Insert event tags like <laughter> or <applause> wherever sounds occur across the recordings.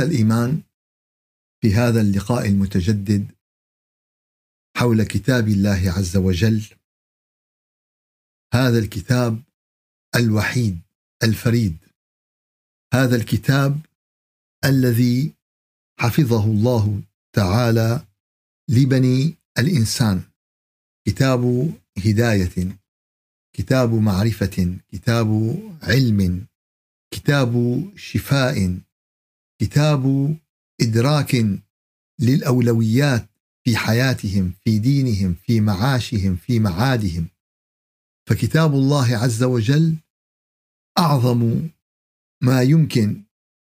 الإيمان في هذا اللقاء المتجدد حول كتاب الله عز وجل. هذا الكتاب الوحيد الفريد. هذا الكتاب الذي حفظه الله تعالى لبني الإنسان. كتاب هداية كتاب معرفة كتاب علم كتاب شفاء. كتاب إدراك للأولويات في حياتهم في دينهم في معاشهم في معادهم. فكتاب الله عز وجل أعظم ما يمكن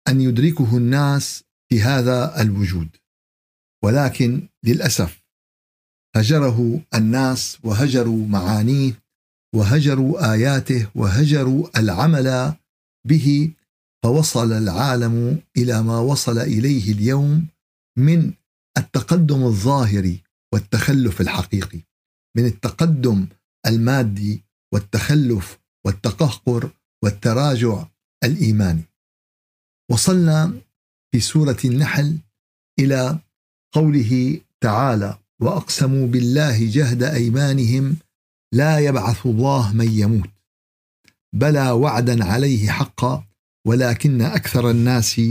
أن يدركه الناس في هذا الوجود. ولكن للأسف هجره الناس وهجروا معانيه وهجروا آياته وهجروا العمل به فوصل العالم إلى ما وصل إليه اليوم من التقدم الظاهري والتخلف الحقيقي من التقدم المادي والتخلف والتقهقر والتراجع الإيماني. وصلنا في سورة النحل إلى قوله تعالى وأقسموا بالله جهد أيمانهم لا يبعث الله من يموت بلى وعدا عليه حقا ولكن أكثر الناس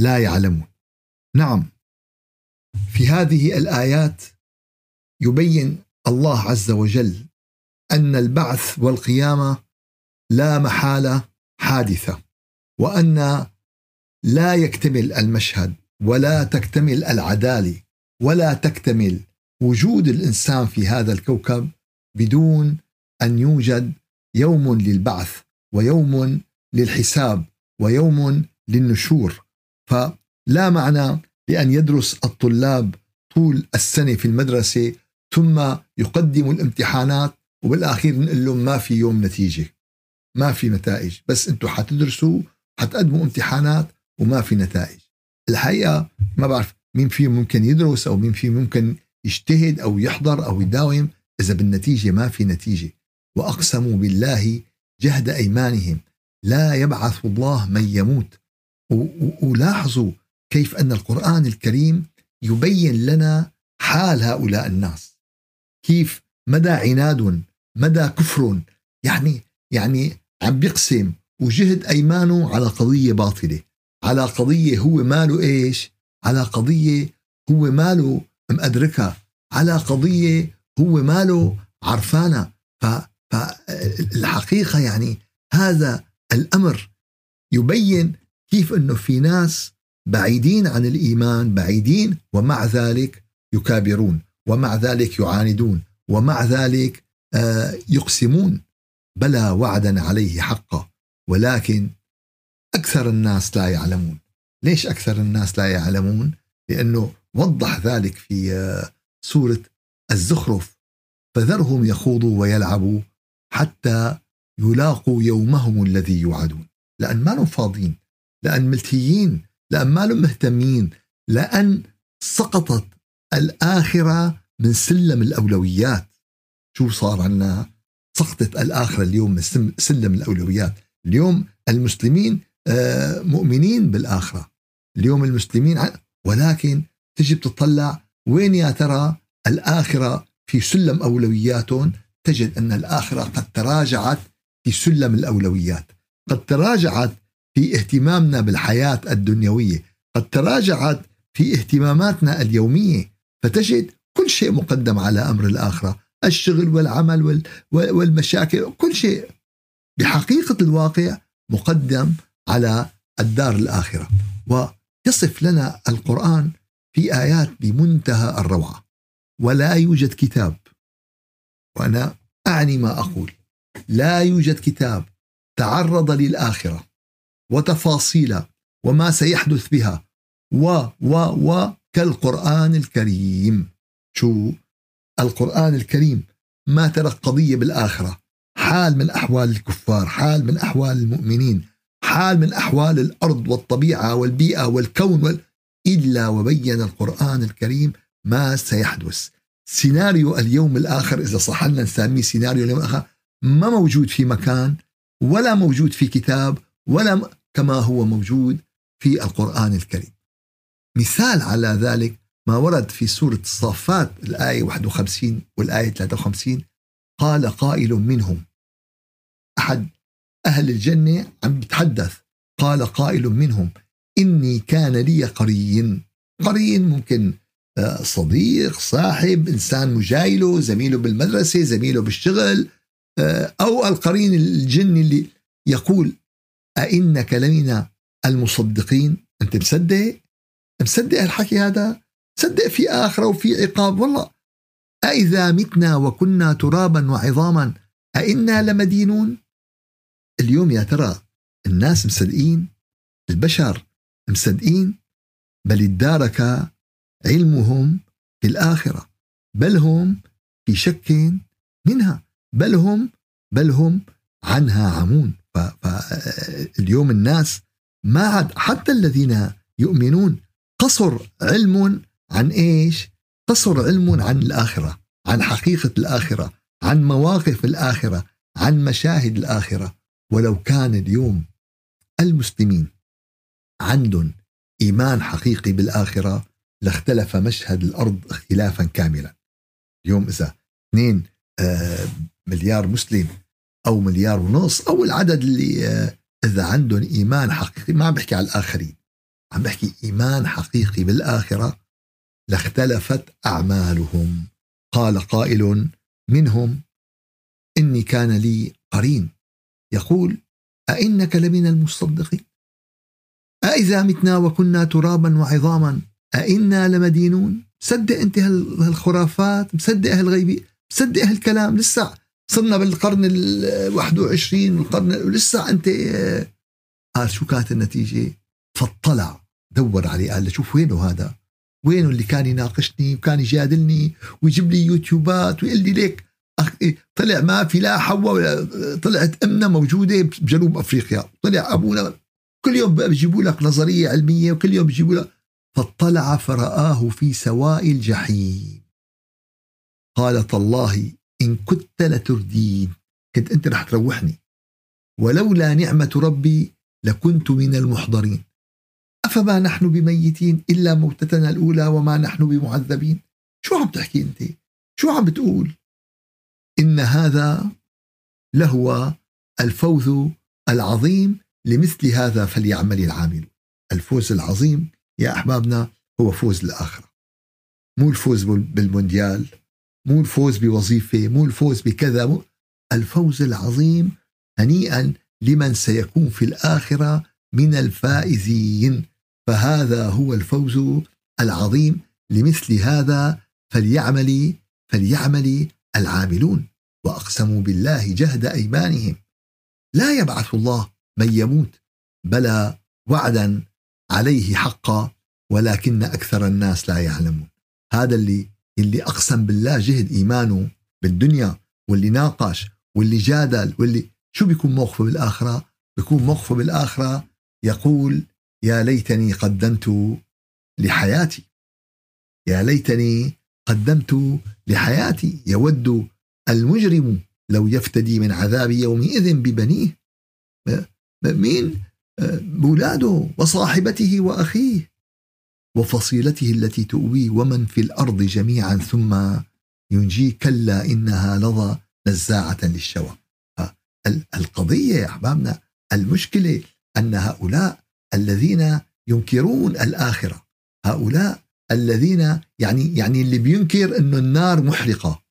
لا يعلمون. نعم. في هذه الآيات يبين الله عز وجل أن البعث والقيامة لا محاله حادثة وأن لا يكتمل المشهد ولا تكتمل العدالة ولا تكتمل وجود الإنسان في هذا الكوكب بدون أن يوجد يوم للبعث ويوم للحساب ويوم للنشور. فلا معنى لأن يدرس الطلاب طول السنة في المدرسة ثم يقدموا الامتحانات وبالآخير نقول لهم ما في يوم نتيجة ما في نتائج. بس أنتم حتدرسوا حتقدموا امتحانات وما في نتائج. الحقيقة ما بعرف مين فيهم ممكن يدرس أو مين فيهم ممكن يجتهد أو يحضر أو يداوم إذا بالنتيجة ما في نتيجة. وأقسموا بالله جهد أيمانهم. لا يبعث الله من يموت. ولاحظوا كيف أن القرآن الكريم يبين لنا حال هؤلاء الناس. كيف مدى عناد مدى كفر يعني يعني عم بيقسم وجهد أيمانه على قضية باطلة على قضية هو ماله إيش على قضية هو ماله مأدركها على قضية هو ماله عرفانه فالحقيقة يعني هذا الأمر يبين كيف إنه في ناس بعيدين عن الإيمان بعيدين ومع ذلك يكابرون ومع ذلك يعاندون ومع ذلك آه، يقسمون. بلى وعدا عليه حقا ولكن أكثر الناس لا يعلمون. ليش أكثر الناس لا يعلمون؟ لأنه وضح ذلك في آه، سورة الزخرف. فذرهم يخوضوا ويلعبوا حتى يلاقوا يومهم الذي يوعدون. لأن ما لهم فاضيين لأن ملتيين لأن ما لهم مهتمين لأن سقطت الآخرة من سلم الأولويات. شو صار عنا؟ سقطت الآخرة اليوم من سلم الأولويات. اليوم المسلمين آه، مؤمنين بالآخرة. اليوم المسلمين ولكن تجي بتطلع وين يا ترى؟ الآخرة في سلم أولوياتهم. تجد أن الآخرة قد تراجعت في سلم الأولويات. قد تراجعت في اهتمامنا بالحياة الدنيوية. قد تراجعت في اهتماماتنا اليومية. فتجد كل شيء مقدم على أمر الآخرة. الشغل والعمل والمشاكل. كل شيء بحقيقة الواقع مقدم على الدار الآخرة. ويصف لنا القرآن في آيات بمنتهى الروعة. ولا يوجد كتاب. وأنا أعني ما أقول. لا يوجد كتاب تعرض للآخرة وتفاصيلها وما سيحدث بها و و و كالقرآن الكريم. شو؟ القرآن الكريم ما ترك قضيه بالآخرة. حال من أحوال الكفار حال من أحوال المؤمنين حال من أحوال الأرض والطبيعة والبيئة والكون وال... إلا وبين القرآن الكريم ما سيحدث. سيناريو اليوم الآخر إذا صح لنا نسميه سيناريو اليوم الآخر ما موجود في مكان ولا موجود في كتاب ولا كما هو موجود في القرآن الكريم. مثال على ذلك ما ورد في سورة الصافات الآية 51 والآية 53 قال قائل منهم أحد أهل الجنة عم يتحدث قال قائل منهم إني كان لي قرين. قرين ممكن آه، صديق صاحب إنسان مجايله زميله بالمدرسة زميله بالشغل أو القرين الجني اللي يقول أئنك لمن المصدقين؟ أنت مصدق؟ مصدق الحكي هذا؟ صدق في آخرة وفي عقاب؟ والله. أإذا متنا وكنا ترابا وعظاما أئنا لمدينون؟ اليوم يا ترى الناس مصدقين؟ البشر مصدقين؟ بل ادارك علمهم في الآخرة بل هم في شك منها. بل هم بل هم عنها عمون فاليوم الناس ما عاد حتى الذين يؤمنون قصر علم عن إيش؟ قصر علم عن الآخرة، عن حقيقة الآخرة، عن مواقف الآخرة، عن مشاهد الآخرة، ولو كان اليوم المسلمين عندهم إيمان حقيقي بالآخرة لاختلف مشهد الأرض اختلافا كاملا. اليوم إذا 2 آه، مليار مسلم أو مليار ونص أو العدد اللي آه، إذا عندهم إيمان حقيقي ما عم بحكي على الآخرين عم بحكي إيمان حقيقي بالآخرة لاختلفت أعمالهم. قال قائل منهم إني كان لي قرين. يقول أئنك لمن المصدقين؟ أإذا متنا وكنا ترابا وعظاما أئنا لمدينون؟ صدق أنت هالخرافات مصدق هالغيبي مصدق هالكلام لسه صرنا بالقرن ال 21 والقرن ولسه أنت قال شو كانت النتيجة؟ فاطلع دور عليه قال شوف وينه هذا؟ وينه اللي كان يناقشني وكان يجادلني ويجيب لي يوتيوبات ويقول لي ليك إيه، طلع ما في لا حواء طلعت امنا موجودة بجنوب أفريقيا طلع أبونا كل يوم بيجيبوا لك نظرية علمية وكل يوم بيجيبوا لك. فاطلع فرآه في سواء الجحيم. قال تالله إن كنت لتردين كنت أنت رح تروحني. ولولا نعمة ربي لكنت من المحضرين. أفما نحن بميتين إلا موتتنا الأولى وما نحن بمعذبين؟ شو عم تحكي أنت؟ شو عم بتقول؟ إن هذا لهو الفوز العظيم لمثل هذا فليعمل العامل. الفوز العظيم يا أحبابنا هو فوز الآخرة. مو الفوز بالمونديال مو الفوز بوظيفة مو الفوز بكذا مو الفوز العظيم هنيئا لمن سيكون في الآخرة من الفائزين. فهذا هو الفوز العظيم لمثل هذا فليعمل فليعمل العاملون وأقسموا بالله جهد أيمانهم. لا يبعث الله من يموت بلى وعدا عليه حقا ولكن أكثر الناس لا يعلمون. هذا اللي اللي أقسم بالله جهد إيمانه بالدنيا واللي ناقش واللي جادل واللي شو بيكون موقفه بالآخرة؟ بيكون موقفه بالآخرة يقول يا ليتني قدمت لحياتي. يا ليتني قدمت لحياتي. يود المجرم لو يفتدي من عذاب يومئذ ببنيه. مين بولاده وصاحبته وأخيه. وفصيلته التي تؤويه ومن في الأرض جميعا ثم ينجيه كلا إنها لظى نزاعة للشوى. القضية يا أحبابنا المشكلة أن هؤلاء الذين ينكرون الآخرة هؤلاء الذين يعني يعني اللي بينكر إنه النار محرقة.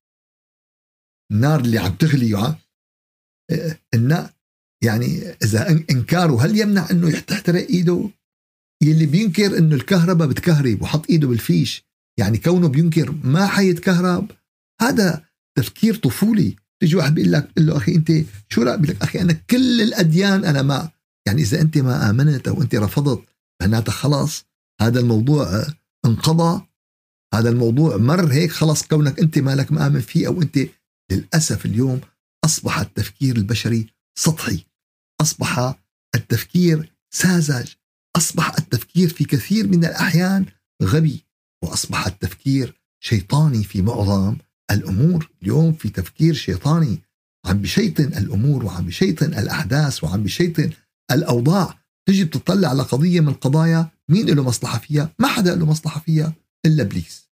النار اللي عم تغلي النار يعني إذا إنكاره هل يمنع إنه تحترق إيده؟ يلي بينكر إنه الكهرباء بتكهرب وحط إيده بالفيش يعني كونه بينكر ما حيتكهرب هذا تفكير طفولي. تيجي واحد بيقول لك له أخي أنت شو رأيك؟ بيقول لك أخي أنا كل الأديان أنا ما يعني إذا أنت ما آمنت أو أنت رفضت معناتها خلاص هذا الموضوع انقضى. هذا الموضوع مر هيك خلص كونك أنت مالك مآمن فيه أو أنت للأسف اليوم أصبح التفكير البشري سطحي. أصبح التفكير ساذج. أصبح التفكير في كثير من الأحيان غبي وأصبح التفكير شيطاني في معظم الأمور. اليوم في تفكير شيطاني عم بشيطن الأمور وعم بشيطن الأحداث وعم بشيطن الأوضاع. تجي بتطلع على قضية من القضايا مين له مصلحة فيها؟ ما حدا له مصلحة فيها إلا إبليس.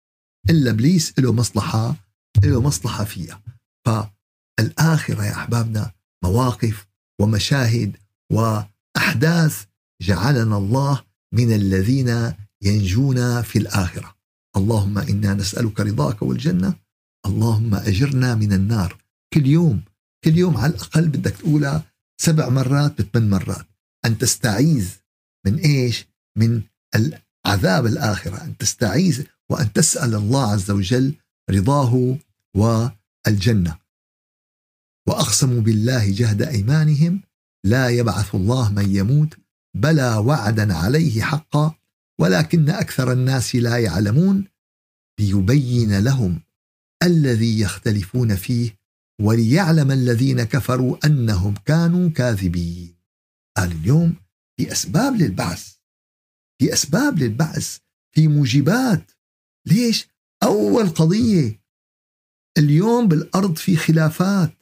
إلا إبليس له مصلحة له مصلحة فيها. فالآخرة يا أحبابنا مواقف ومشاهد وأحداث جعلنا الله من الذين ينجون في الآخرة. اللهم إنا نسألك رضاك والجنة. اللهم أجرنا من النار. كل يوم كل يوم على الأقل بدك تقولها سبع مرات بثمان مرات. أن تستعيذ من إيش؟ من العذاب الآخرة. أن تستعيذ وأن تسأل الله عز وجل رضاه والجنة. وأقسموا بالله جهد أيمانهم. لا يبعث الله من يموت بلى وعدا عليه حقا ولكن أكثر الناس لا يعلمون ليبين لهم الذي يختلفون فيه وليعلم الذين كفروا أنهم كانوا كاذبين. قال اليوم في أسباب للبعث في أسباب للبعث في موجبات ليش؟ أول قضية اليوم بالأرض في خلافات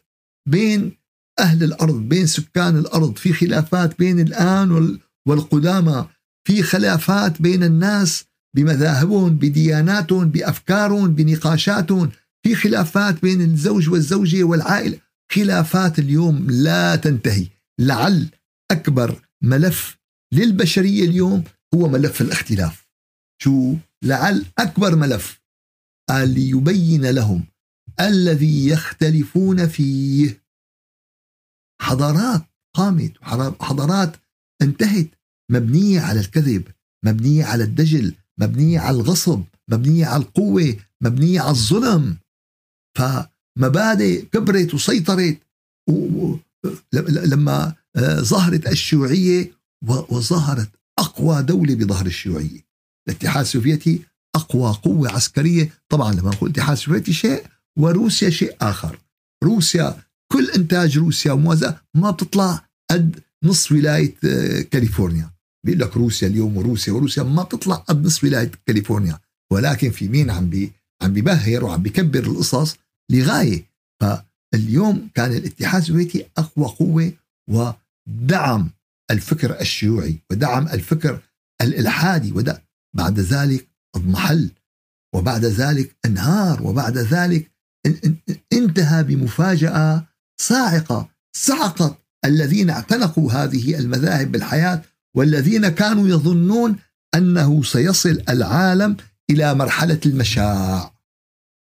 بين أهل الأرض بين سكان الأرض في خلافات بين الآن والقدامى في خلافات بين الناس بمذاهبهم بدياناتهم بافكارهم بنقاشاتهم في خلافات بين الزوج والزوجة والعائلة. خلافات اليوم لا تنتهي. لعل أكبر ملف للبشرية اليوم هو ملف الاختلاف. شو؟ لعل أكبر ملف قال ليبين لهم الذي يختلفون فيه. حضارات قامت حضارات انتهت مبنية على الكذب مبنية على الدجل مبنية على الغصب مبنية على القوة مبنية على الظلم. فمبادئ كبرت وسيطرت لما آه، ظهرت الشيوعية وظهرت أقوى دولة بظهر الشيوعية. الاتحاد السوفيتي أقوى قوة عسكرية. طبعا لما نقول الاتحاد السوفيتي شيء وروسيا شيء آخر. روسيا كل إنتاج روسيا وموازا ما بتطلع قد نصف ولاية آه، كاليفورنيا. بيقول لك روسيا اليوم وروسيا وروسيا ما بتطلع قد نصف ولاية كاليفورنيا. ولكن في مين عم بي عم بيبهر وعم بيكبر القصص؟ لغاية. فاليوم كان الاتحاد السوفيتي أقوى قوة ودعم الفكر الشيوعي ودعم الفكر الإلحادي ودع بعد ذلك اضمحل وبعد ذلك انهار وبعد ذلك انتهى بمفاجأة صاعقة صعقت الذين اعتنقوا هذه المذاهب بالحياة والذين كانوا يظنون أنه سيصل العالم إلى مرحلة المشاع.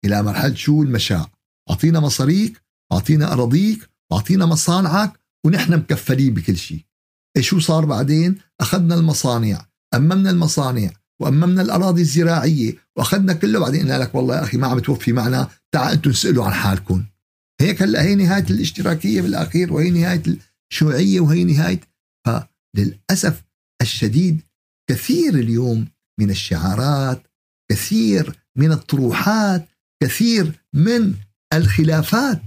إلى مرحلة شو المشاع؟ أعطينا مصاريك أعطينا أراضيك واعطينا مصانعك ونحن مكفلين بكل شيء. إيش شو صار بعدين؟ أخذنا المصانع أممنا المصانع وأممنا الأراضي الزراعية وأخذنا كله. بعدين قلنا لك والله يا أخي ما عم توفي معنا تعال أنتم اسالوا عن حالكم. هيك هلا هي نهاية الاشتراكية بالأخير وهي نهاية الشيوعيه وهي نهاية فللأسف الشديد كثير اليوم من الشعارات كثير من الطروحات كثير من الخلافات.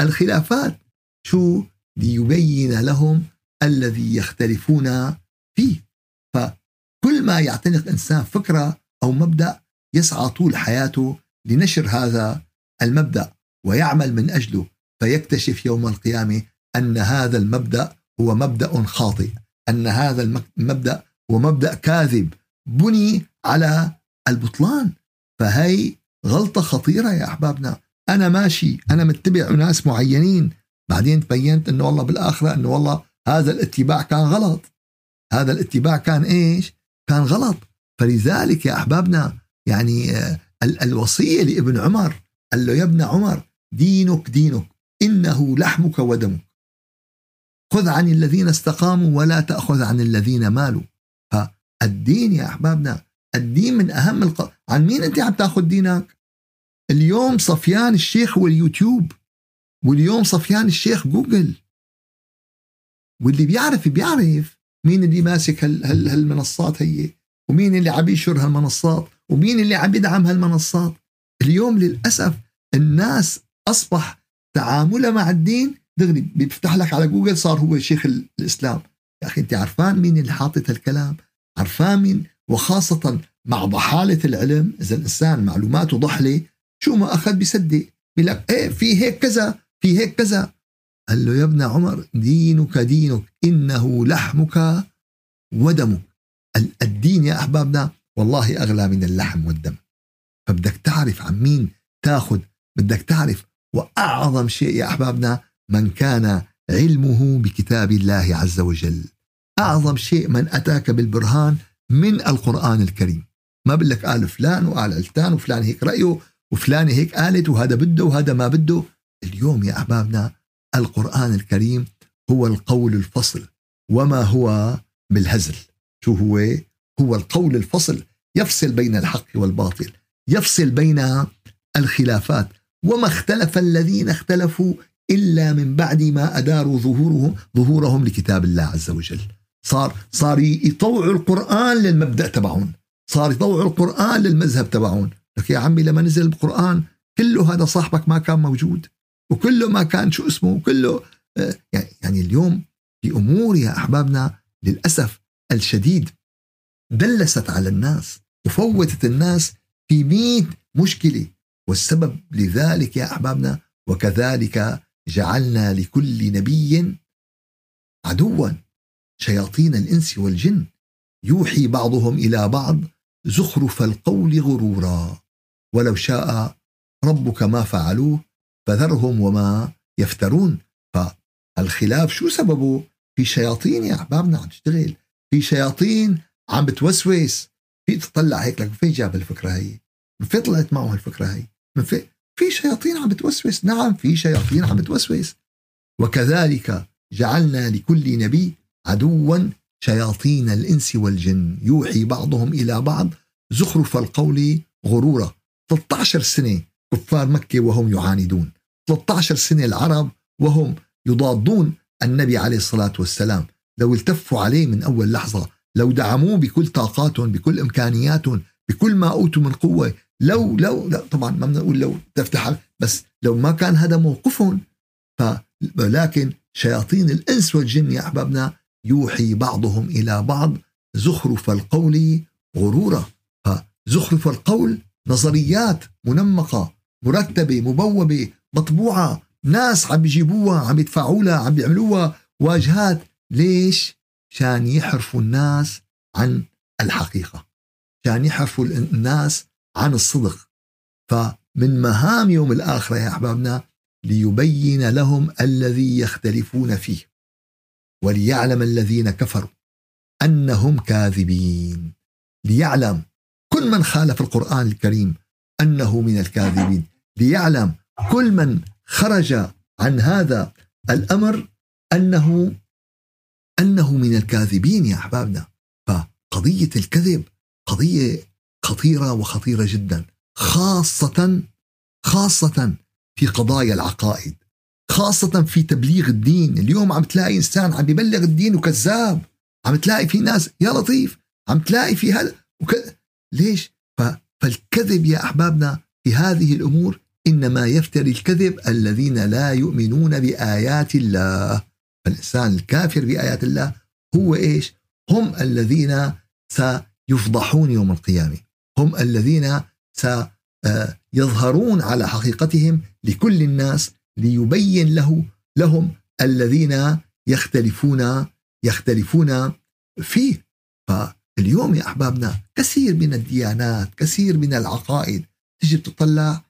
الخلافات شو؟ ليبين لهم الذي يختلفون فيه. فكل ما يعتنق إنسان فكرة أو مبدأ يسعى طول حياته لنشر هذا المبدأ. ويعمل من أجله فيكتشف يوم القيامة أن هذا المبدأ هو مبدأ خاطئ أن هذا المبدا هو مبدأ كاذب بني على البطلان. فهي غلطة خطيرة يا أحبابنا. أنا ماشي أنا متبع ناس معينين. بعدين تبينت أنه والله بالآخرة أنه والله هذا الاتباع كان غلط. هذا الاتباع كان إيش؟ كان غلط. فلذلك يا أحبابنا يعني آه، الوصية لابن عمر قال له يا ابن عمر دينك دينك. إنه لحمك ودمك. خذ عن الذين استقاموا ولا تأخذ عن الذين مالوا. فالدين يا أحبابنا الدين من أهم الق... عن مين أنت عم تأخذ دينك؟ اليوم صفيان الشيخ هو اليوتيوب واليوم صفيان الشيخ جوجل. واللي بيعرف بيعرف مين اللي ماسك هال هال هالمنصات هي ومين اللي عم ينشر هالمنصات ومين اللي عم يدعم هالمنصات. اليوم للأسف الناس أصبح تعاملها مع الدين. دغري بيفتح لك على جوجل صار هو شيخ الإسلام. يا أخي أنت عرفان مين اللي حاطط هالكلام؟ عرفان مين؟ وخاصة مع ضحالة العلم. إذا الإنسان معلوماته ضحلة شو ما أخذ بيصدق. بيقول لك إيه في هيك كذا في هيك كذا. قال له يا ابن عمر دينك دينك إنه لحمك ودمك. الدين يا أحبابنا والله أغلى من اللحم والدم. فبدك تعرف عن مين تاخذ بدك تعرف وأعظم شيء يا أحبابنا من كان علمه بكتاب الله عز وجل. أعظم شيء من أتاك بالبرهان من القرآن الكريم. ما بقول لك قال فلان وقال علتان وفلان هيك رأيه وفلان هيك قالت وهذا بده وهذا ما بده. اليوم يا أحبابنا القرآن الكريم هو القول الفصل. وما هو بالهزل؟ شو هو؟ هو القول الفصل. يفصل بين الحق والباطل. يفصل بين الخلافات. وما اختلف الذين اختلفوا إلا من بعد ما أداروا ظهورهم ظهورهم لكتاب الله عز وجل. صار صار يطوعوا القرآن للمبدأ تبعهم. صار يطوعوا القرآن للمذهب تبعهم. لك يا عمي لما نزل القرآن كله هذا صاحبك ما كان موجود وكله ما كان شو اسمه وكله آه، يعني يعني اليوم في أمور يا أحبابنا للأسف الشديد دلست على الناس وفوتت الناس في مئة مشكلة. والسبب لذلك يا أحبابنا وكذلك جعلنا لكل نبي عدوا. شياطين الإنس والجن. يوحي بعضهم إلى بعض زخرف القول غرورا. ولو شاء ربك ما فعلوه فذرهم وما يفترون. فالخلاف شو سببه؟ في شياطين يا أحبابنا عم تشتغل. في شياطين عم بتوسوس. في تطلع هيك لك فين جاب الفكرة هي. فين طلعت معه الفكرة هي. فين في شياطين عم بتوسوس. نعم في شياطين عم بتوسوس. وكذلك جعلنا لكل نبي عدوا شياطين الإنس والجن. يوحي بعضهم إلى بعض. زخرف القول غرورا. 13 سنة كفار مكة وهم يعاندون. 13 سنة العرب وهم يضادون النبي عليه الصلاة والسلام. لو التفوا عليه من أول لحظة لو دعموه بكل طاقاتهم بكل إمكانياتهم بكل ما أوتوا من قوة لو لو لا طبعا ما بدنا نقول لو تفتح بس لو ما كان هذا موقفهم ولكن شياطين الإنس والجن يا أحبابنا يوحي بعضهم إلى بعض زخرف القول غرورا. فزخرف القول نظريات منمقة مرتبة مبوبة مطبوعة ناس عم بيجيبوها عم يدفعوا لها عم بيعملوها واجهات. ليش؟ شان يحرفوا الناس عن الحقيقة. شان يحرفوا الناس عن الصدق. فمن مهام يوم الآخرة يا أحبابنا ليبين لهم الذي يختلفون فيه وليعلم الذين كفروا أنهم كاذبين. ليعلم كل من خالف القرآن الكريم أنه من الكاذبين. ليعلم كل من خرج عن هذا الأمر أنه أنه من الكاذبين يا أحبابنا. فقضية الكذب قضية خطيرة وخطيرة جدا خاصه خاصه في قضايا العقائد خاصة في تبليغ الدين. اليوم عم تلاقي إنسان عم بيبلغ الدين وكذاب عم تلاقي في ناس يا لطيف عم تلاقي في هذا وك... ليش. فالكذب يا أحبابنا في هذه الأمور إنما يفتري الكذب الذين لا يؤمنون بآيات الله. فالإنسان الكافر بآيات الله هو إيش؟ هم الذين سيفضحون يوم القيامة. هم الذين سيظهرون على حقيقتهم لكل الناس ليبين له لهم الذين يختلفون يختلفون فيه. فاليوم يا أحبابنا كثير من الديانات كثير من العقائد تجي بتطلع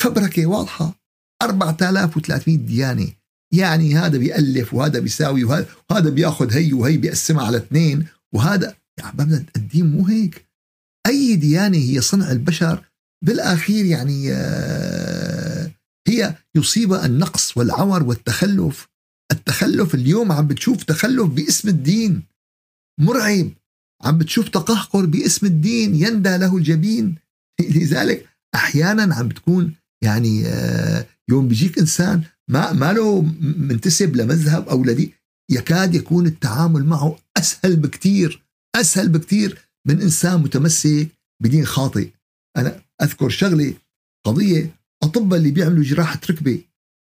فبركة واضحة. 4300 ديانة. يعني هذا بيألف وهذا بيساوي وهذا بيأخذ هي وهي بيقسمها على اثنين. وهذا يا أحبابنا الدين مو هيك. أي ديانة هي صنع البشر بالأخير يعني آه، هي يصيبها النقص والعور والتخلف. التخلف اليوم عم بتشوف تخلف باسم الدين. مرعب. عم بتشوف تقهقر باسم الدين. يندى له الجبين. <laughs> لذلك أحيانا عم بتكون يعني آه، يوم بيجيك إنسان ما ما له منتسب لمذهب أو لدي يكاد يكون التعامل معه أسهل بكثير أسهل بكثير من إنسان متمسك بدين خاطئ. أنا أذكر شغلة قضية اطباء اللي بيعملوا جراحة ركبة.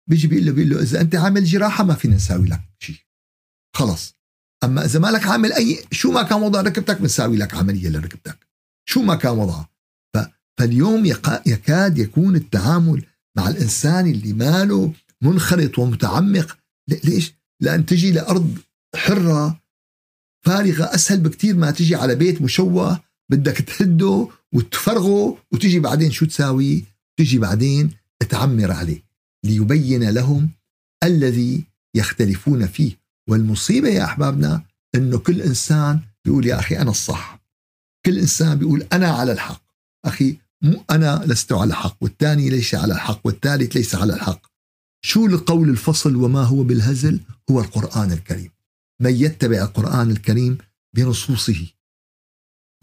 بيجي بيقول له بيقول له إذا أنت عامل جراحة ما فينا نساوي لك شيء خلص. أما إذا مالك عامل أي شو ما كان وضع ركبتك بنساوي لك عملية لركبتك. شو ما كان وضعها فاليوم يكاد يكون التعامل مع الإنسان اللي ماله منخرط ومتعمق. ليش؟ لأن تجي لأرض حرة فارغة أسهل بكتير ما تجي على بيت مشوه بدك تهده وتفرغه وتجي بعدين شو تساوي؟ تجي بعدين تعمر عليه ليبين لهم الذي يختلفون فيه. والمصيبة يا أحبابنا أنه كل إنسان بيقول يا أخي أنا الصح. كل إنسان بيقول أنا على الحق. أخي مو أنا لست على الحق والثاني ليس على الحق والثالث ليس على الحق. شو القول الفصل وما هو بالهزل؟ هو القرآن الكريم. من يتبع القرآن الكريم بنصوصه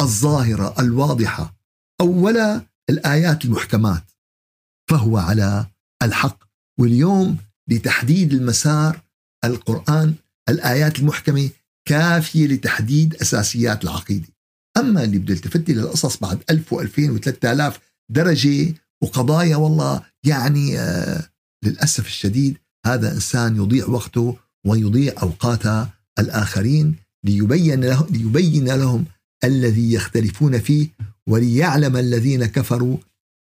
الظاهرة الواضحة أو ولا الآيات المحكمات فهو على الحق. واليوم لتحديد المسار القرآن الآيات المحكمة كافية لتحديد أساسيات العقيدة. أما اللي بده يلتفت للقصص بعد 1000 و2000 و3000 درجة وقضايا والله يعني آه للأسف الشديد هذا إنسان يضيع وقته ويضيع أوقات الآخرين ليبين, له ليبين لهم الذي يختلفون فيه وليعلم الذين كفروا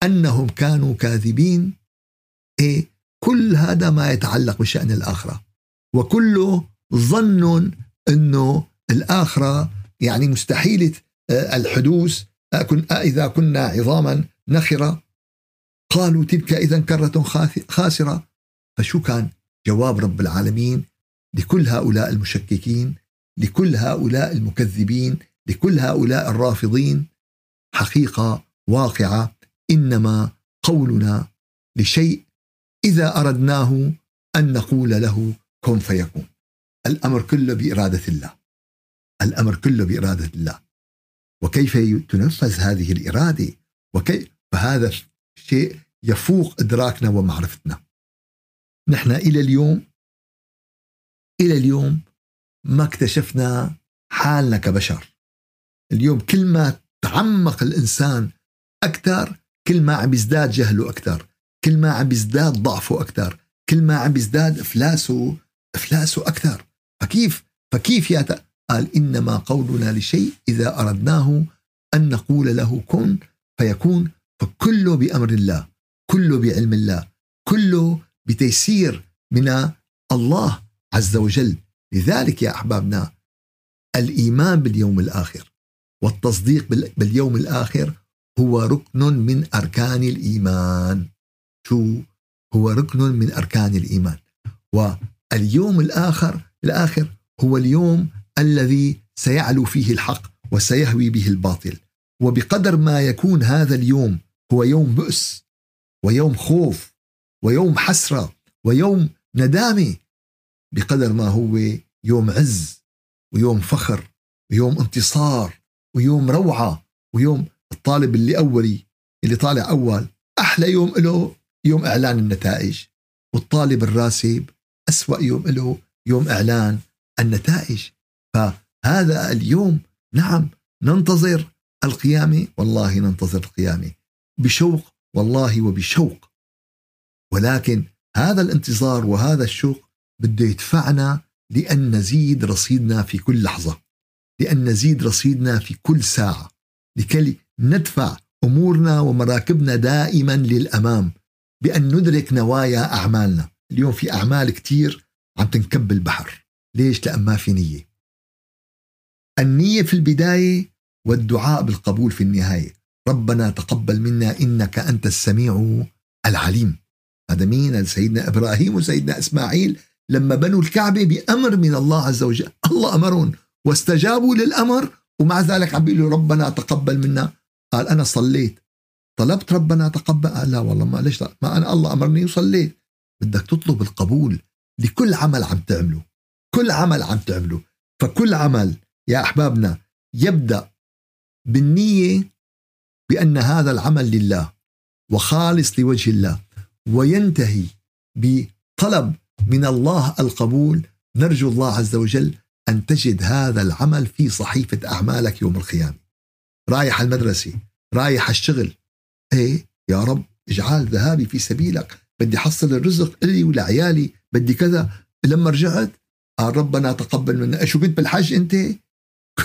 أنهم كانوا كاذبين. إيه؟ كل هذا ما يتعلق بشأن الآخرة. وكله ظن أنه الآخرة يعني مستحيلة آه، الحدوث إذا كنا عظاما نخرة. قالوا تلك إذا كرة خاسرة. فشو كان؟ جواب رب العالمين لكل هؤلاء المشككين لكل هؤلاء المكذبين لكل هؤلاء الرافضين. حقيقة واقعة إنما قولنا لشيء إذا أردناه أن نقول له كن فيكون. الأمر كله بإرادة الله. الأمر كله بإرادة الله. وكيف تنفذ هذه الإرادة؟ وكيف؟ فهذا شيء يفوق إدراكنا ومعرفتنا. نحن إلى اليوم إلى اليوم ما اكتشفنا حالنا كبشر. اليوم كل ما تعمق الإنسان أكثر كل ما عم يزداد جهله أكثر كل ما عم يزداد ضعفه أكثر كل ما عم يزداد إفلاسه إفلاسه أكثر. فكيف؟ فكيف يا قال إنما قولنا لشيء إذا أردناه أن نقول له كن فيكون فكله بأمر الله كله بعلم الله كله بتيسير من الله. عز وجل. لذلك يا أحبابنا الإيمان باليوم الآخر والتصديق باليوم الآخر هو ركن من أركان الإيمان. شو؟ هو ركن من أركان الإيمان. واليوم الآخر الآخر هو اليوم الذي سيعلو فيه الحق وسيهوي به الباطل. وبقدر ما يكون هذا اليوم هو يوم بؤس ويوم خوف ويوم حسرة ويوم ندامة بقدر ما هو يوم عز ويوم فخر ويوم انتصار ويوم روعة ويوم الطالب اللي أولي اللي طالع أول. أحلى يوم له يوم إعلان النتائج. والطالب الراسب أسوأ يوم له يوم إعلان النتائج. فهذا اليوم نعم ننتظر القيامة والله ننتظر القيامة بشوق والله وبشوق. ولكن هذا الانتظار وهذا الشوق بده يدفعنا لأن نزيد رصيدنا في كل لحظة لأن نزيد رصيدنا في كل ساعة لكي ندفع أمورنا ومراكبنا دائما للأمام بأن ندرك نوايا أعمالنا. اليوم في أعمال كتير عم تنكب البحر. ليش؟ لأن ما في نية. النية في البداية والدعاء بالقبول في النهاية. ربنا تقبل منا إنك أنت السميع العليم. هذا مين؟ سيدنا إبراهيم وسيدنا إسماعيل. لما بنوا الكعبة بأمر من الله عز وجل. الله أمرهم. واستجابوا للأمر ومع ذلك عم بيقولوا ربنا تقبل منا. قال أنا صليت. طلبت ربنا تقبل. قال لا والله ما ليش ما أنا الله أمرني وصليت. بدك تطلب القبول لكل عمل عم تعمله. كل عمل عم تعمله. فكل عمل يا أحبابنا يبدأ بالنية بأن هذا العمل لله وخالص لوجه الله وينتهي بطلب من الله القبول نرجو الله عز وجل أن تجد هذا العمل في صحيفة أعمالك يوم القيامة. رايح المدرسة رايح الشغل إيه يا رب اجعل ذهابي في سبيلك بدي حصل الرزق لي ولعيالي بدي كذا. لما رجعت قال ربنا تقبل منا شو كنت بالحج أنت؟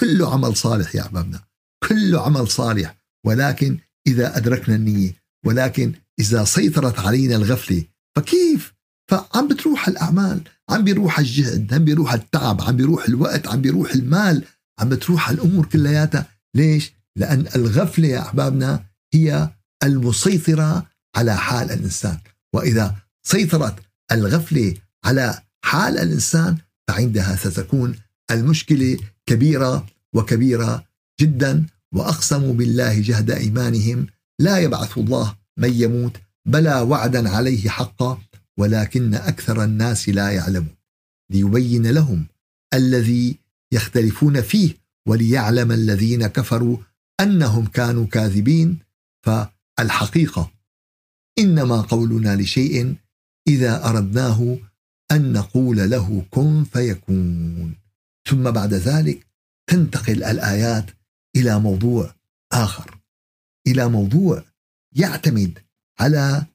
كله عمل صالح يا أحبابنا كله عمل صالح. ولكن إذا أدركنا النية ولكن إذا سيطرت علينا الغفلة فكيف فعم بتروح الأعمال عم بيروح الجهد عم بيروح التعب عم بيروح الوقت عم بيروح المال عم بتروح الأمور كلياتها. ليش؟ لأن الغفلة يا أحبابنا هي المسيطرة على حال الإنسان. وإذا سيطرت الغفلة على حال الإنسان فعندها ستكون المشكلة كبيرة وكبيرة جدا. وأقسموا بالله جهد إيمانهم لا يبعث الله من يموت بلى وعدا عليه حقا. ولكن أكثر الناس لا يعلمون ليبين لهم الذي يختلفون فيه وليعلم الذين كفروا أنهم كانوا كاذبين. فالحقيقة إنما قولنا لشيء إذا أردناه أن نقول له كن فيكون. ثم بعد ذلك تنتقل الآيات إلى موضوع آخر إلى موضوع يعتمد على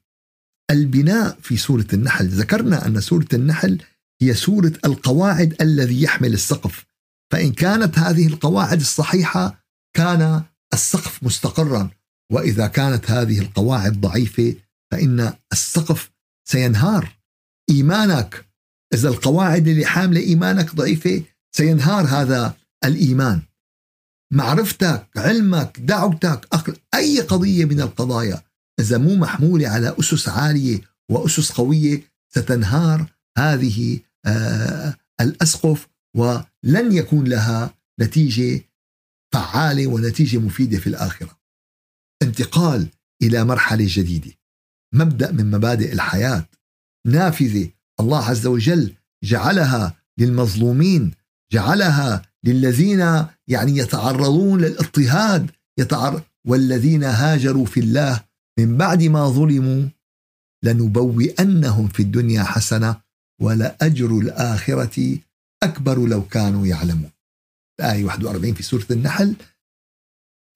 البناء في سورة النحل. ذكرنا أن سورة النحل هي سورة القواعد الذي يحمل السقف. فإن كانت هذه القواعد الصحيحة كان السقف مستقرا. وإذا كانت هذه القواعد ضعيفة فإن السقف سينهار. إيمانك إذا القواعد اللي حاملة إيمانك ضعيفة سينهار هذا الإيمان. معرفتك علمك دعوتك أخر أي قضية من القضايا إذا مو محمولة على أسس عالية وأسس قوية ستنهار هذه آه الأسقف ولن يكون لها نتيجة فعالة ونتيجة مفيدة في الآخرة. انتقال إلى مرحلة جديدة. مبدأ من مبادئ الحياة نافذة الله عز وجل جعلها للمظلومين جعلها للذين يعني يتعرضون للاضطهاد يتعر والذين هاجروا في الله من بعد ما ظلموا لنبوئنهم في الدنيا حسنة ولأجر الآخرة أكبر لو كانوا يعلمون. الآية 41 في سورة النحل.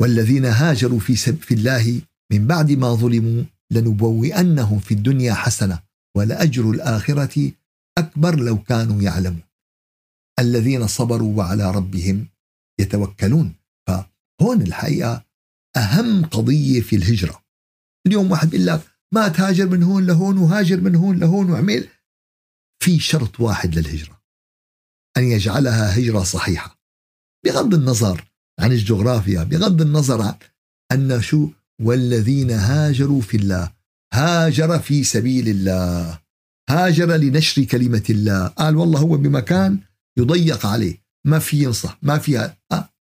والذين هاجروا في, سب في الله من بعد ما ظلموا لنبوئنهم في الدنيا حسنة ولأجر الآخرة أكبر لو كانوا يعلمون. الذين صبروا وعلى ربهم يتوكلون. فهون الحقيقة أهم قضية في الهجرة. اليوم واحد بيقول لك ما تهاجر من هون لهون وهاجر من هون لهون وعمل. في شرط واحد للهجرة أن يجعلها هجرة صحيحة. بغض النظر عن الجغرافيا بغض النظر عن أن شو والذين هاجروا في الله هاجر في سبيل الله هاجر لنشر كلمة الله. قال والله هو بمكان يضيق عليه. ما في ينصح ما في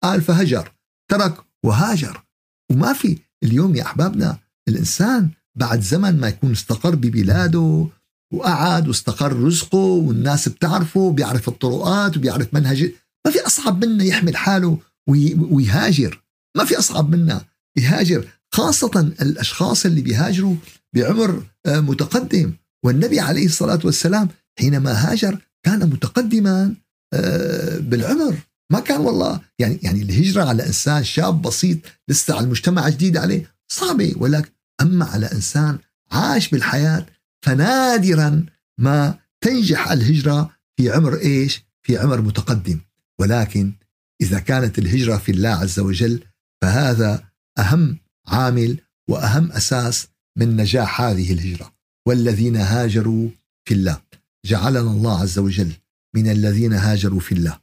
قال فهجر ترك وهاجر. وما في اليوم يا أحبابنا الإنسان بعد زمن ما يكون استقر ببلاده وقعد واستقر رزقه والناس بتعرفه بيعرف الطرقات وبيعرف منهج ما في أصعب منه يحمل حاله ويهاجر. ما في أصعب منه يهاجر خاصة الأشخاص اللي بيهاجروا بعمر آه، متقدم. والنبي عليه الصلاة والسلام حينما هاجر كان متقدما آه، بالعمر. ما كان والله يعني يعني الهجرة على إنسان شاب بسيط لسه على المجتمع جديد عليه صعبة ولكن أما على إنسان عاش بالحياة فنادرا ما تنجح الهجرة في عمر إيش؟ في عمر متقدم. ولكن إذا كانت الهجرة في الله عز وجل فهذا أهم عامل وأهم أساس من نجاح هذه الهجرة. والذين هاجروا في الله. جعلنا الله عز وجل من الذين هاجروا في الله.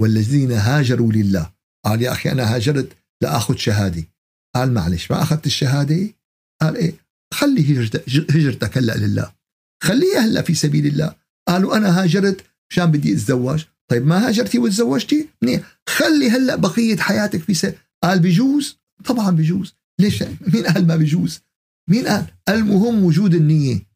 والذين هاجروا لله. قال يا أخي أنا هاجرت لأخذ شهادة. قال معلش ما أخذت الشهادة؟ قال إيه؟ خلي هجرتك هلأ لله. خليها هلأ في سبيل الله. قالوا أنا هاجرت مشان بدي أتزوج. طيب ما هاجرتي وتزوجتي؟ منيح. خلي هلأ بقية حياتك في سبيل قال بجوز؟ طبعا بجوز. ليش؟ مين قال ما بجوز؟ مين قال؟ المهم وجود النية.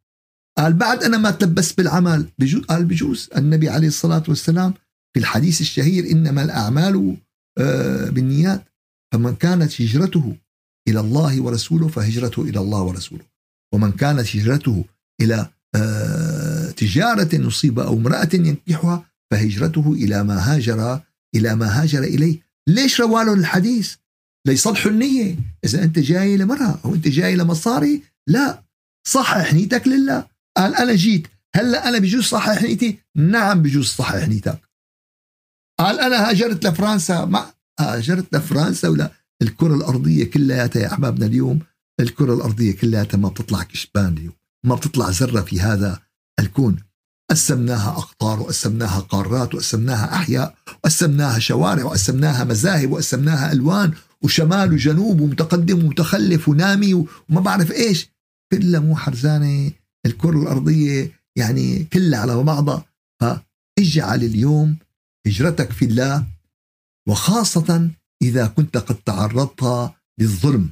قال بعد أنا ما تلبست بالعمل. بجوز قال بجوز. النبي عليه الصلاة والسلام في الحديث الشهير إنما الأعمال آه، بالنيات. فمن كانت هجرته إلى الله ورسوله فهجرته إلى الله ورسوله. ومن كانت هجرته إلى آه، تجارة نصيب أو امرأة ينكحها فهجرته إلى ما هاجر إلى ما هاجر إليه. ليش روالهم الحديث؟ ليصلحوا النية. إذا أنت جاي لمرأة أو أنت جاي لمصاري لا. صحح نيتك لله. قال أنا جيت. هلأ أنا بجوز صحح نيتي؟ نعم بجوز صحح نيتك. قال أنا هاجرت لفرنسا. ما هاجرت لفرنسا ولا الكرة الأرضية كلياتها يا أحبابنا اليوم الكرة الأرضية كلياتها ما بتطلع كشبان اليوم ما بتطلع ذرة في هذا الكون. قسمناها أقطار وقسمناها قارات وقسمناها أحياء وقسمناها شوارع وقسمناها مذاهب وقسمناها ألوان وشمال وجنوب ومتقدم ومتخلف ونامي وما بعرف إيش. كلها مو حرزانة. الكرة الأرضية يعني كلها على بعضها. فاجعل اليوم هجرتك في الله وخاصة إذا كنت قد تعرضت للظلم.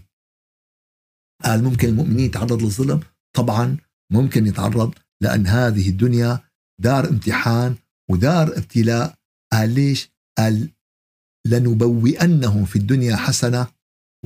قال ممكن المؤمنين يتعرض للظلم؟ طبعا ممكن يتعرض لأن هذه الدنيا دار امتحان ودار ابتلاء. قال ليش؟ قال لنبوئنهم في الدنيا حسنة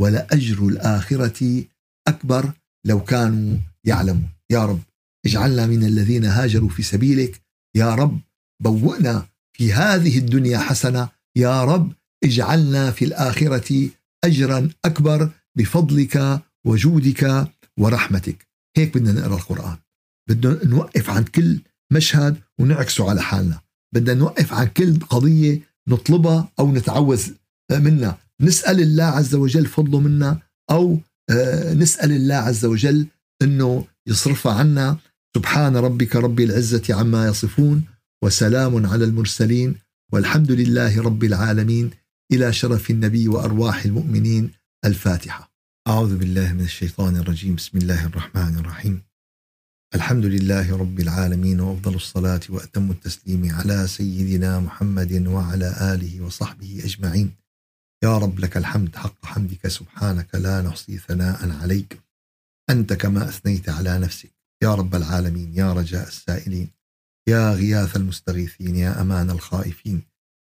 ولأجر الآخرة أكبر لو كانوا يعلمون. يا رب اجعلنا من الذين هاجروا في سبيلك. يا رب بوئنا في هذه الدنيا حسنة. يا رب اجعلنا في الآخرة أجرا أكبر بفضلك وجودك ورحمتك. هيك بدنا نقرأ القرآن. بدنا نوقف عن كل مشهد ونعكسه على حالنا. بدنا نوقف عن كل قضية نطلبها أو نتعوذ منها. نسأل الله عز وجل فضله منا أو آه، نسأل الله عز وجل أنه يصرفها عنا. سبحان ربك رب العزة عما يصفون وسلام على المرسلين والحمد لله رب العالمين. إلى شرف النبي وأرواح المؤمنين. الفاتحة. أعوذ بالله من الشيطان الرجيم. بسم الله الرحمن الرحيم. الحمد لله رب العالمين وأفضل الصلاة وأتم التسليم على سيدنا محمد وعلى آله وصحبه أجمعين. يا رب لك الحمد حق حمدك. سبحانك لا نحصي ثناء عليك. أنت كما أثنيت على نفسك. يا رب العالمين يا رجاء السائلين. يا غياث المستغيثين يا أمان الخائفين.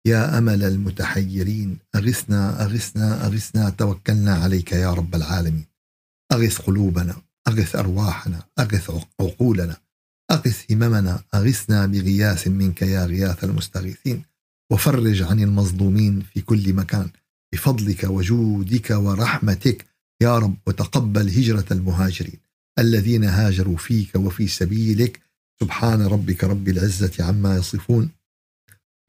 يا أمل المتحيرين أغثنا أغثنا أغثنا توكلنا عليك يا رب العالمين. أغث قلوبنا أغث أرواحنا أغث عقولنا أغث هممنا أغثنا بغياث منك يا غياث المستغيثين. وفرج عن المظلومين في كل مكان بفضلك وجودك ورحمتك يا رب وتقبل هجرة المهاجرين الذين هاجروا فيك وفي سبيلك. سبحان ربك رب العزة عما يصفون.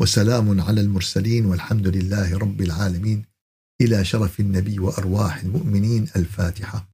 وسلام على المرسلين والحمد لله رب العالمين. إلى شرف النبي وأرواح المؤمنين الفاتحة.